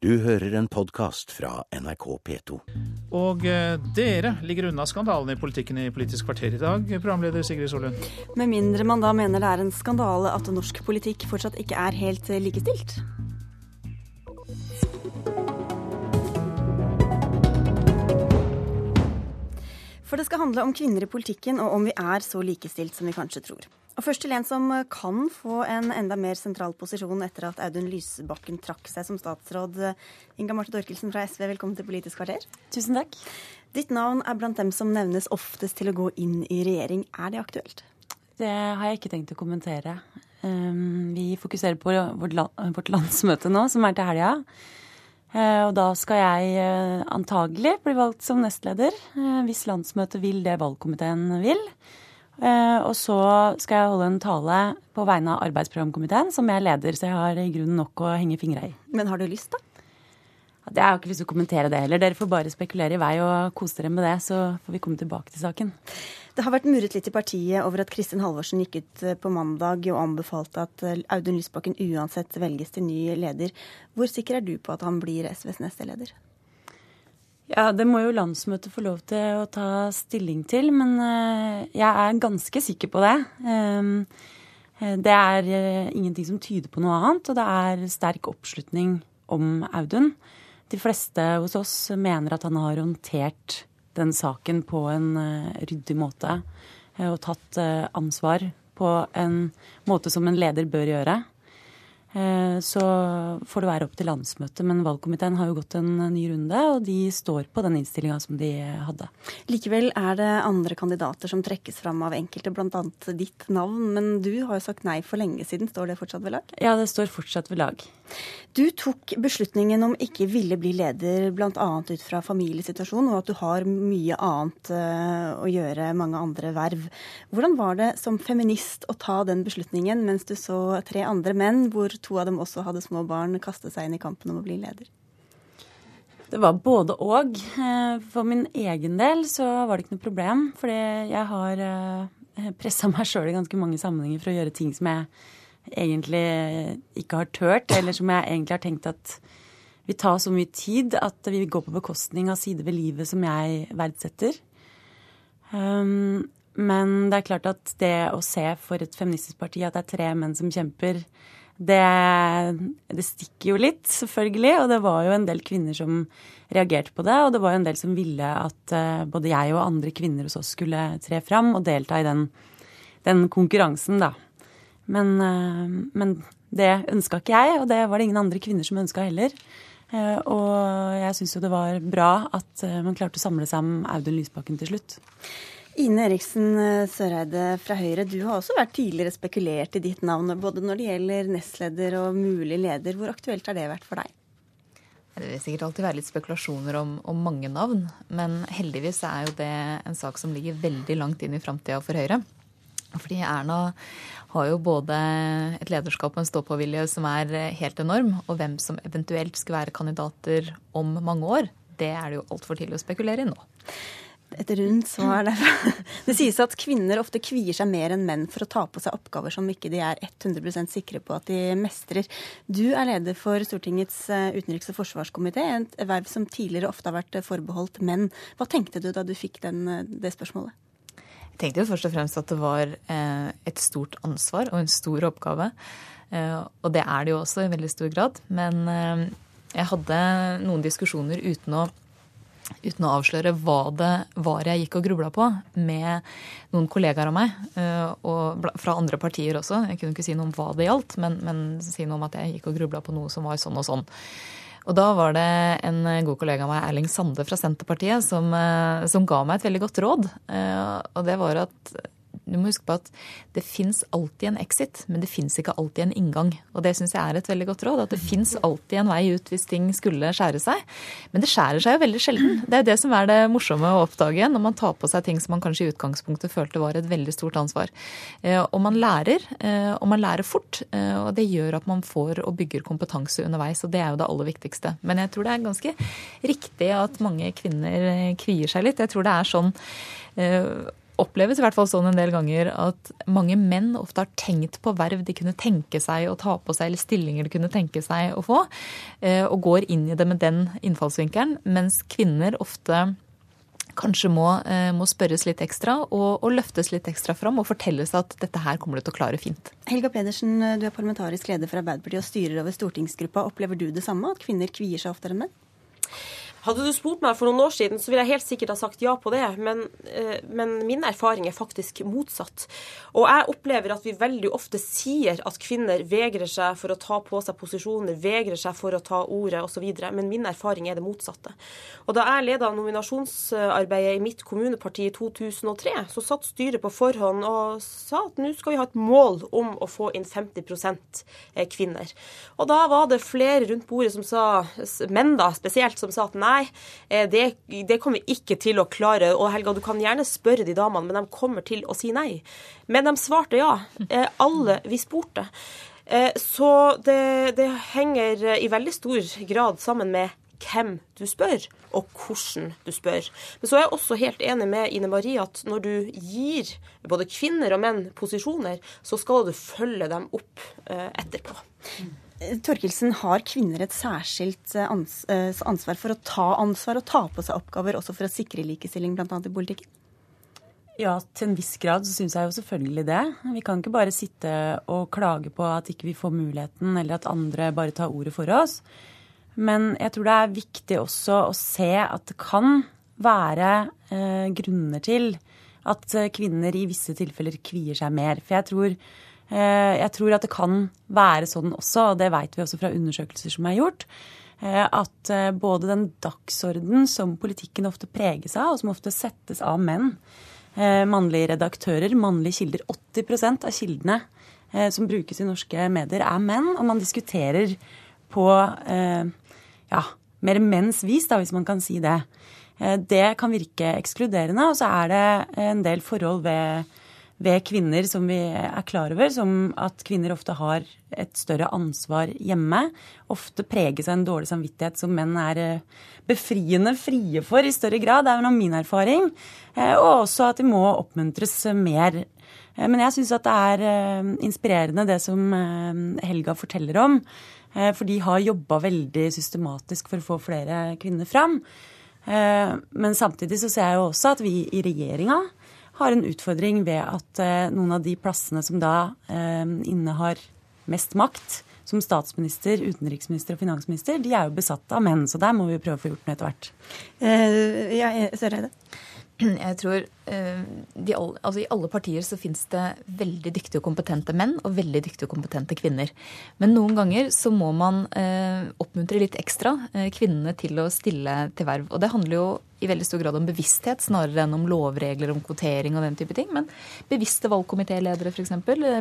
Du hører en podkast fra NRK P2. Og eh, dere ligger unna skandalen i politikken i Politisk kvarter i dag, programleder Sigrid Solund. Med mindre man da mener det er en skandale at norsk politikk fortsatt ikke er helt eh, likestilt. For det skal handle om kvinner i politikken, og om vi er så likestilt som vi kanskje tror. Og først til en som kan få en enda mer sentral posisjon etter at Audun Lysbakken trakk seg som statsråd. Inga Marte Dorkelsen fra SV, velkommen til Politisk kvarter. Tusen takk. Ditt navn er blant dem som nevnes oftest til å gå inn i regjering. Er det aktuelt? Det har jeg ikke tenkt å kommentere. Um, vi fokuserer på vårt landsmøte nå, som er til helga. Eh, og da skal jeg eh, antagelig bli valgt som nestleder, eh, hvis landsmøtet vil det valgkomiteen vil. Og så skal jeg holde en tale på vegne av arbeidsprogramkomiteen, som jeg leder, så jeg har i grunnen nok å henge fingra i. Men har du lyst, da? Jeg har ikke lyst til å kommentere det heller. Dere får bare spekulere i vei og kose dere med det, så får vi komme tilbake til saken. Det har vært murret litt i partiet over at Kristin Halvorsen gikk ut eh, på mandag og anbefalte at eh, Audun Lysbakken uansett velges til ny leder. Hvor sikker er du på at han blir SVs neste leder? Ja, Det må jo landsmøtet få lov til å ta stilling til, men eh, jeg er ganske sikker på det. Ehm, det er ingenting som tyder på noe annet, og det er sterk oppslutning om Audun. De fleste hos oss mener at han har håndtert den saken på en ryddig måte og tatt ansvar på en måte som en leder bør gjøre. Eh, så får det være opp til landsmøtet. Men valgkomiteen har jo gått en ny runde, og de står på den innstillinga som de hadde. Likevel er det andre kandidater som trekkes fram av enkelte, bl.a. ditt navn. Men du har jo sagt nei for lenge siden. Står det fortsatt ved lag? Ja, det står fortsatt ved lag. Du tok beslutningen om ikke ville bli leder bl.a. ut fra familiesituasjonen, og at du har mye annet eh, å gjøre, mange andre verv. Hvordan var det som feminist å ta den beslutningen mens du så tre andre menn, hvor to av dem også hadde små barn, kaste seg inn i kampen om å bli leder? Det var både og. Eh, for min egen del så var det ikke noe problem. Fordi jeg har eh, pressa meg sjøl i ganske mange sammenhenger for å gjøre ting som jeg egentlig ikke har tørt, eller som jeg egentlig har tenkt at vil ta så mye tid at vi går på bekostning av sider ved livet som jeg verdsetter. Um, men det er klart at det å se for et feministisk parti at det er tre menn som kjemper, det, det, stikker jo litt, selvfølgelig. Og det var jo en del kvinner som reagerte på det. Og det var jo en del som ville at uh, både jeg og andre kvinner hos oss skulle tre fram og delta i den, den konkurransen, da. Men, uh, men det ønska ikke jeg, og det var det ingen andre kvinner som ønska heller. Uh, og jeg syns jo det var bra at man klarte å samle sammen Audun Lysbakken til slutt. Ine Eriksen eh, Søreide fra Høyre, du har også vært tidligere spekulert i ditt navn, både når det gjelder nestleder og mulig leder. Hvor aktuelt har det vært for deg? Det vil sikkert alltid være litt spekulasjoner om, om, mange navn, men heldigvis er jo det en sak som ligger veldig langt inn i framtida for Høyre. Fordi Erna har jo både et lederskap og en stå-på-vilje som er helt enorm, og hvem som eventuelt skal være kandidater om mange år, det er det jo altfor tidlig å spekulere i nå et rundt svar derfra. Det sies at kvinner ofte kvier seg mer enn menn for å ta på seg oppgaver som ikke de er 100% sikre på at de mestrer. Du er leder for Stortingets eh, utenriks- og forsvarskomité, et verv som tidligere ofte har vært forbeholdt menn. Hva tenkte du da du fikk den, eh, det spørsmålet? Jeg tenkte jo først og fremst at det var eh, et stort ansvar og en stor oppgave. Og det er det jo også i veldig stor grad. Men jeg hadde noen diskusjoner uten å uten å avsløre hva det var jeg gikk og grubla på, med noen kollegaer av meg, eh, og fra andre partier også. Jeg kunne ikke si noe om hva det gjaldt, men, men si noe om at jeg gikk og grubla på noe som var sånn og sånn. Og da var det en god kollega av meg, Erling Sande fra Senterpartiet, som, eh, som ga meg et veldig godt råd. Eh, og det var at du må huske på at det fins alltid en exit, men det fins ikke alltid en inngang. Og det syns jeg er et veldig godt råd. At det fins alltid en vei ut hvis ting skulle skjære seg. Men det skjærer seg jo veldig sjelden. Det er det som er det morsomme å oppdage når man tar på seg ting som man kanskje i utgangspunktet følte var et veldig stort ansvar. Eh, og man lærer, eh, og man lærer fort. Eh, og det gjør at man får og bygger kompetanse underveis, og det er jo det aller viktigste. Men jeg tror det er ganske riktig at mange kvinner kvier seg litt. Jeg tror det er sånn oppleves i hvert fall sånn en del ganger at mange menn ofte har tenkt på verv de kunne tenke seg å ta på seg, eller stillinger de kunne tenke seg å få, eh, og går inn i det med den innfallsvinkelen, mens kvinner ofte kanskje må, eh, må spørres litt ekstra og, og, løftes litt ekstra fram og fortelles at dette her kommer du til å klare fint. Helga Pedersen, du er parlamentarisk leder for Arbeiderpartiet og styrer over stortingsgruppa. Opplever du det samme, at kvinner kvier seg oftere enn menn? Hadde du spurt meg for noen år siden, så ville jeg helt sikkert ha sagt ja på det. Men, eh, men, min erfaring er faktisk motsatt. Og jeg opplever at vi veldig ofte sier at kvinner vegrer seg for å ta på seg posisjoner, vegrer seg for å ta ordet osv. Men min erfaring er det motsatte. Og da jeg leda nominasjonsarbeidet i mitt kommuneparti i 2003, så satt styret på forhånd og sa at nå skal vi ha et mål om å få inn 50 eh, kvinner. Og da var det flere rundt bordet som sa, menn da spesielt, som sa at nei, nei, eh, det, det, kommer vi ikke til å klare. Og Helga, du kan gjerne spørre de damene, men de kommer til å si nei. Men de svarte ja. Eh, alle vi spurte. Eh, så det, det henger i veldig stor grad sammen med hvem du spør, og hvordan du spør. Men så er jeg også helt enig med Ine Marie at når du gir både kvinner og menn posisjoner, så skal du følge dem opp etterpå. Torkelsen, har kvinner et særskilt eh, eh, ansvar for å ta ansvar og ta på seg oppgaver også for å sikre likestilling bl.a. i politikken? Ja, til en viss grad så syns jeg jo selvfølgelig det. Vi kan ikke bare sitte og klage på at ikke vi får muligheten, eller at andre bare tar ordet for oss. Men jeg tror det er viktig også å se at det kan være eh, grunner til at kvinner i visse tilfeller kvier seg mer. For jeg tror Eh, jeg tror at det kan være sånn også, og det vet vi også fra undersøkelser som er gjort, eh, at eh, både den dagsorden som politikken ofte preges av, og som ofte settes av menn, mannlige redaktører, mannlige kilder 80% av kildene som brukes i norske medier, er menn, og man diskuterer på ja, mer menns vis, da, hvis man kan si det. Det kan virke ekskluderende, og så er det en del forhold ved ved kvinner som vi er klar over, som at kvinner ofte har et større ansvar hjemme. Ofte preges av en dårlig samvittighet som menn er eh, befriende frie for i større grad. Det er jo min erfaring. Eh, og også at de må oppmuntres mer. Eh, men jeg syns at det er inspirerende det som Helga forteller om. For de har jobba veldig systematisk for å få flere kvinner fram. Men samtidig så ser jeg jo også at vi i regjeringa har en utfordring ved at eh, noen av de plassene som da eh, innehar mest makt, som statsminister, utenriksminister og finansminister, de er jo besatt av menn. Så der må vi prøve å få gjort noe etter hvert. Eh, ja, Søreide? Jeg tror de, altså I alle partier så fins det veldig dyktige og kompetente menn og veldig dyktige og kompetente kvinner. Men noen ganger så må man uh, oppmuntre litt ekstra uh, kvinnene til å stille til verv. Og det handler jo i veldig stor grad om bevissthet snarere enn om lovregler om kvotering og den type ting. Men bevisste valgkomitéledere, f.eks.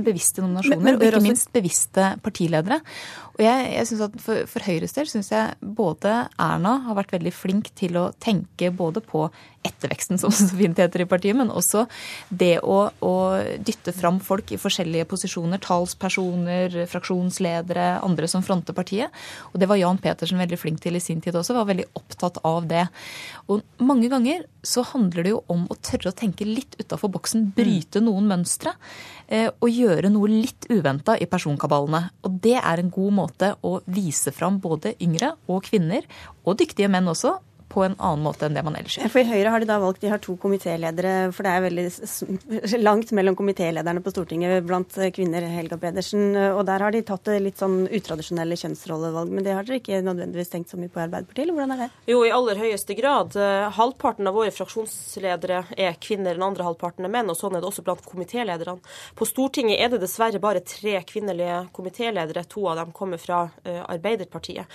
Bevisste nominasjoner. Men, men og ikke minst bevisste partiledere. Og jeg, jeg synes at For, for Høyres del syns jeg både Erna har vært veldig flink til å tenke både på etterveksten, som så fint heter i partiet, men også det å, å dytte fram folk i forskjellige posisjoner. Talspersoner, fraksjonsledere, andre som fronter partiet. Og det var Jan Petersen veldig flink til i sin tid også. Var veldig opptatt av det. Og mange ganger så handler det jo om å tørre å tenke litt utafor boksen, bryte noen mønstre. Eh, og gjøre noe litt uventa i personkabalene. Og det er en god måte å vise fram både yngre og kvinner, og dyktige menn også, på en annen måte enn det man ellers gjør. For I Høyre har de da valgt de har to komitéledere, for det er veldig langt mellom komitélederne på Stortinget blant kvinner, Helga Pedersen. Og der har de tatt litt sånn utradisjonelle kjønnsrollevalg. Men det har dere ikke nødvendigvis tenkt så mye på i Arbeiderpartiet, eller hvordan er det? Jo, i aller høyeste grad. Halvparten av våre fraksjonsledere er kvinner, den andre halvparten er menn. Og sånn er det også blant komitélederne. På Stortinget er det dessverre bare tre kvinnelige komitéledere. To av dem kommer fra Arbeiderpartiet.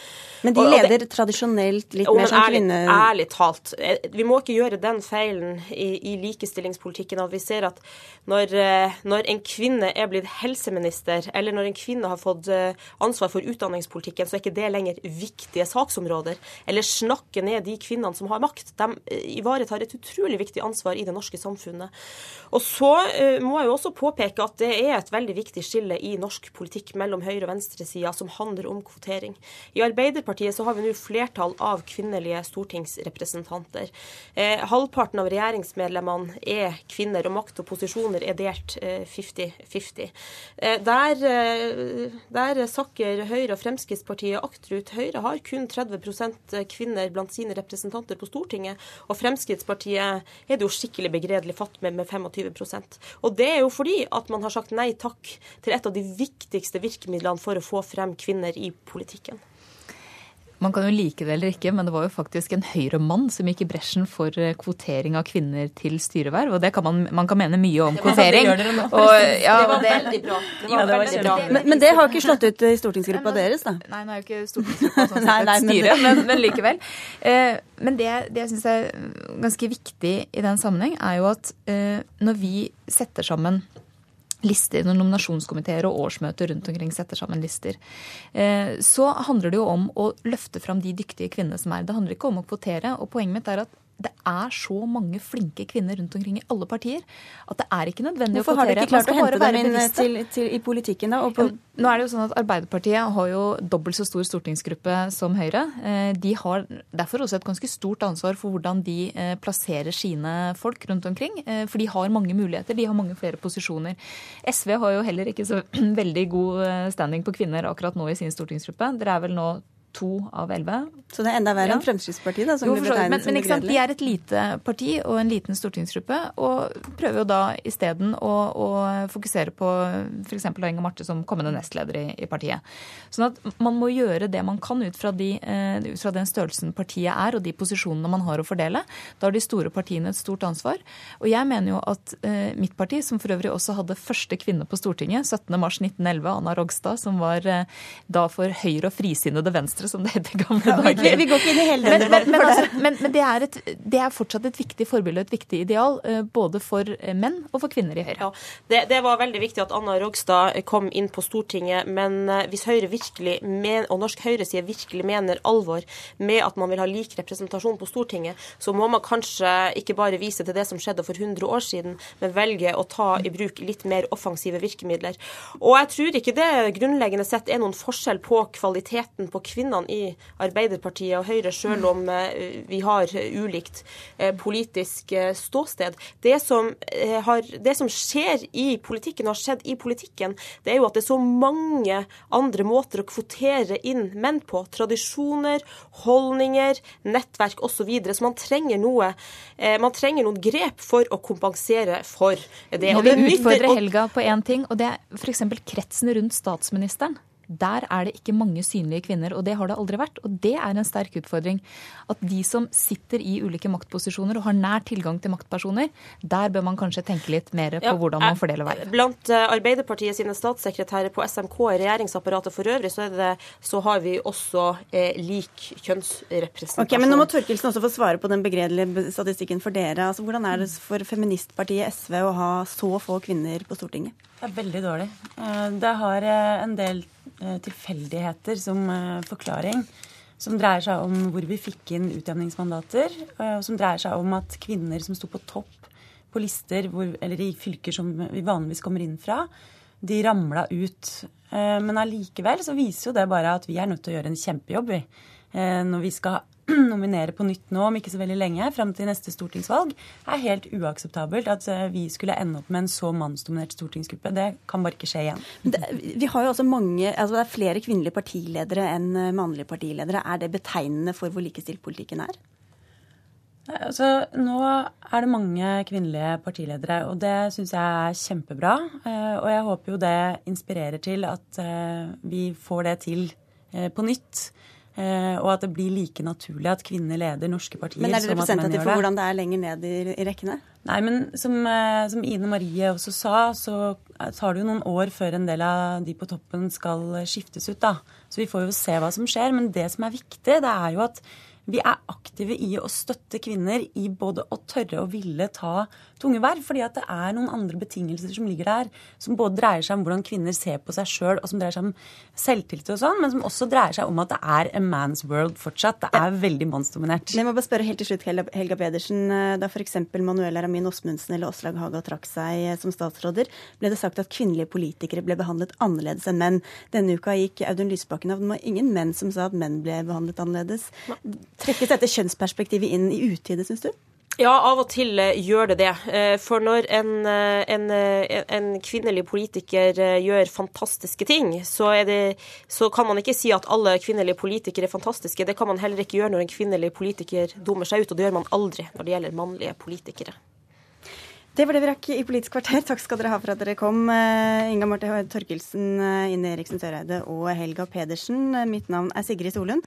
Men de og, leder det, tradisjonelt litt mer som kvinner ærlig talt, eh, vi må ikke gjøre den feilen i, i likestillingspolitikken at vi ser at når, eh, når, en kvinne er blitt helseminister, eller når en kvinne har fått eh, ansvar for utdanningspolitikken, så er ikke det lenger viktige saksområder. Eller snakke ned de kvinnene som har makt. De ivaretar et utrolig viktig ansvar i det norske samfunnet. Og så må jeg jo også påpeke at det er et veldig viktig skille i norsk politikk mellom høyre- og venstresida som handler om kvotering. I Arbeiderpartiet så har vi nå flertall av kvinnelige stortingsrepresentanter stortingsrepresentanter. Eh, halvparten av regjeringsmedlemmene er kvinner, og makt og posisjoner er delt 50-50. Eh, der, eh, der sakker Høyre og Fremskrittspartiet akterut. Høyre har kun 30% kvinner blant sine representanter på Stortinget, og Fremskrittspartiet er det jo skikkelig begredelig fatt med, med 25% Og det er jo fordi at man har sagt nei takk til et av de viktigste virkemidlene for å få frem kvinner i politikken. Man kan jo like det eller ikke, men det var jo faktisk en Høyre-mann som gikk i bresjen for eh, kvotering av kvinner til styreverv. Og det kan man, man kan mene mye om kvotering. Det, ja, det var veldig bra. Det var veldig bra. Men, men, det har ikke slått ut i stortingsgruppa deres, da? Nei, nå er jo ikke stortingsgruppa sånn sett et styre, men, men, likevel. Eh, men det, det jeg syns er ganske viktig i den sammenheng, er jo at eh, når vi setter sammen lister når nominasjonskomiteer og årsmøter rundt omkring setter sammen lister. Eh, så handler det jo om å løfte fram de dyktige kvinnene som er. Det handler ikke om å kvotere. og Poenget mitt er at det er så mange flinke kvinner rundt omkring i alle partier at det er ikke nødvendig Hvorfor å kvotere. Hvorfor har dere ikke klart å hente dem inn til, til, i politikken, da? På... Nå er det jo sånn at Arbeiderpartiet har jo dobbelt så stor stortingsgruppe som Høyre. Eh, de har derfor også et ganske stort ansvar for hvordan de eh, plasserer sine folk rundt omkring. Eh, for de har mange muligheter, de har mange flere posisjoner. SV har jo heller ikke så veldig god standing på kvinner akkurat nå i sin stortingsgruppe. Dere er vel nå to av elleve. Så det er enda verre ja. enn Fremskrittspartiet, da, som jo, blir betegnet men, som sant? De er et lite parti og en liten stortingsgruppe, og prøver jo da isteden å, å fokusere på f.eks. Inga Marte som kommende nestleder i, i, partiet. Sånn at man må gjøre det man kan ut fra, de, uh, ut fra, den størrelsen partiet er, og de posisjonene man har å fordele. Da har de store partiene et stort ansvar. Og jeg mener jo at uh, mitt parti, som for øvrig også hadde første kvinne på Stortinget, 17.3.1911, Anna Rogstad, som var uh, da for Høyre og frisinnede Venstre Venstre, som det het i gamle ja, dager. Vi, vi, går ikke inn i hele den. Men, men, altså, men, men det, er et, det, er fortsatt et viktig forbilde og et viktig ideal, eh, både for eh, menn og for kvinner i Høyre. Ja, det, det, var veldig viktig at Anna Rogstad kom inn på Stortinget, men eh, hvis Høyre virkelig, men, og norsk høyreside virkelig mener alvor med at man vil ha lik representasjon på Stortinget, så må man kanskje ikke bare vise til det som skjedde for 100 år siden, men velge å ta i bruk litt mer offensive virkemidler. Og jeg tror ikke det grunnleggende sett er noen forskjell på kvaliteten på kvinner kvinnene i Arbeiderpartiet og Høyre, selv om eh, vi har ulikt eh, politisk eh, ståsted. Det som, har, det som skjer i politikken, og har skjedd i politikken, det er jo at det er så mange andre måter å kvotere inn menn på. Tradisjoner, holdninger, nettverk osv. Så, videre. så man trenger noe man trenger noen grep for å kompensere for det. Jeg vil utfordre Helga på én ting, og det er f.eks. kretsen rundt statsministeren. Der er det ikke mange synlige kvinner, og det har det aldri vært. Og det er en sterk utfordring. At de som sitter i ulike maktposisjoner og har nær tilgang til maktpersoner, der bør man kanskje tenke litt mer på ja, hvordan man fordeler verv. Blant eh, Arbeiderpartiet sine statssekretærer på SMK og regjeringsapparatet for øvrig, så, det, så har vi også eh, lik kjønnsrepresentasjon. Ok, men Nå må Torkelsen også få svare på den begredelige statistikken for dere. Altså, hvordan er det for feministpartiet SV å ha så få kvinner på Stortinget? Det er veldig dårlig. Eh, det har en del Eh, tilfeldigheter som eh, forklaring. Som dreier seg om hvor vi fikk inn utjevningsmandater. Eh, og som dreier seg om at kvinner som sto på topp på lister, hvor, eller i fylker som vi vanligvis kommer inn fra, de ramla ut. Men allikevel så viser jo det bare at vi er nødt til å gjøre en kjempejobb, vi. Når vi skal nominere på nytt nå om ikke så veldig lenge, fram til neste stortingsvalg, er helt uakseptabelt at eh, vi skulle ende opp med en så mannsdominert stortingsgruppe. Det kan bare ikke skje igjen. Det, vi har jo også mange, altså det er flere kvinnelige partiledere enn eh, mannlige partiledere. Er det betegnende for hvor likestilt politikken er? Altså, nå er det mange kvinnelige partiledere, og det syns jeg er kjempebra. Eh, og jeg håper jo det inspirerer til at vi får det til på nytt. Eh, og at det blir like naturlig at kvinner leder norske partier. Men er det representativt for hvordan det er lenger ned i, i rekkene? Nei, men som, eh, som, Ine Marie også sa, så tar det jo noen år før en del av de på toppen skal skiftes ut. da. Så vi får jo se hva som skjer. Men det som er viktig, det er jo at vi er aktive i å støtte kvinner i både å tørre og ville ta tunge verv. Fordi at det er noen andre betingelser som ligger der, som både dreier seg om hvordan kvinner ser på seg sjøl, og som dreier seg om selvtillit og sånn, men som også dreier seg om at det er a man's world fortsatt. Det er veldig mannsdominert. Jeg må bare spørre helt til slutt, Helga Pedersen. Da f.eks. Manuel Ramin Osmundsen eller Åslaug Haga trakk seg som statsråder, ble det sagt at kvinnelige politikere ble behandlet annerledes enn menn. Denne uka gikk Audun Lysbakken av. Det var ingen menn som sa at menn ble behandlet annerledes. Trekkes dette kjønnsperspektivet inn i utide, syns du? Ja, av og til eh, gjør det det. Eh, for når en, eh, en, en kvinnelig politiker gjør fantastiske ting, så, det, så, kan man ikke si at alle kvinnelige politikere er fantastiske. Det kan man heller ikke gjøre når en kvinnelig politiker dummer seg ut, og det gjør man aldri når det gjelder mannlige politikere. Det var det vi rakk i Politisk kvarter. Takk skal dere ha for at dere kom. Inga Marte Torkelsen, Ine Eriksen Søreide og Helga Pedersen. Mitt navn er Sigrid Solund.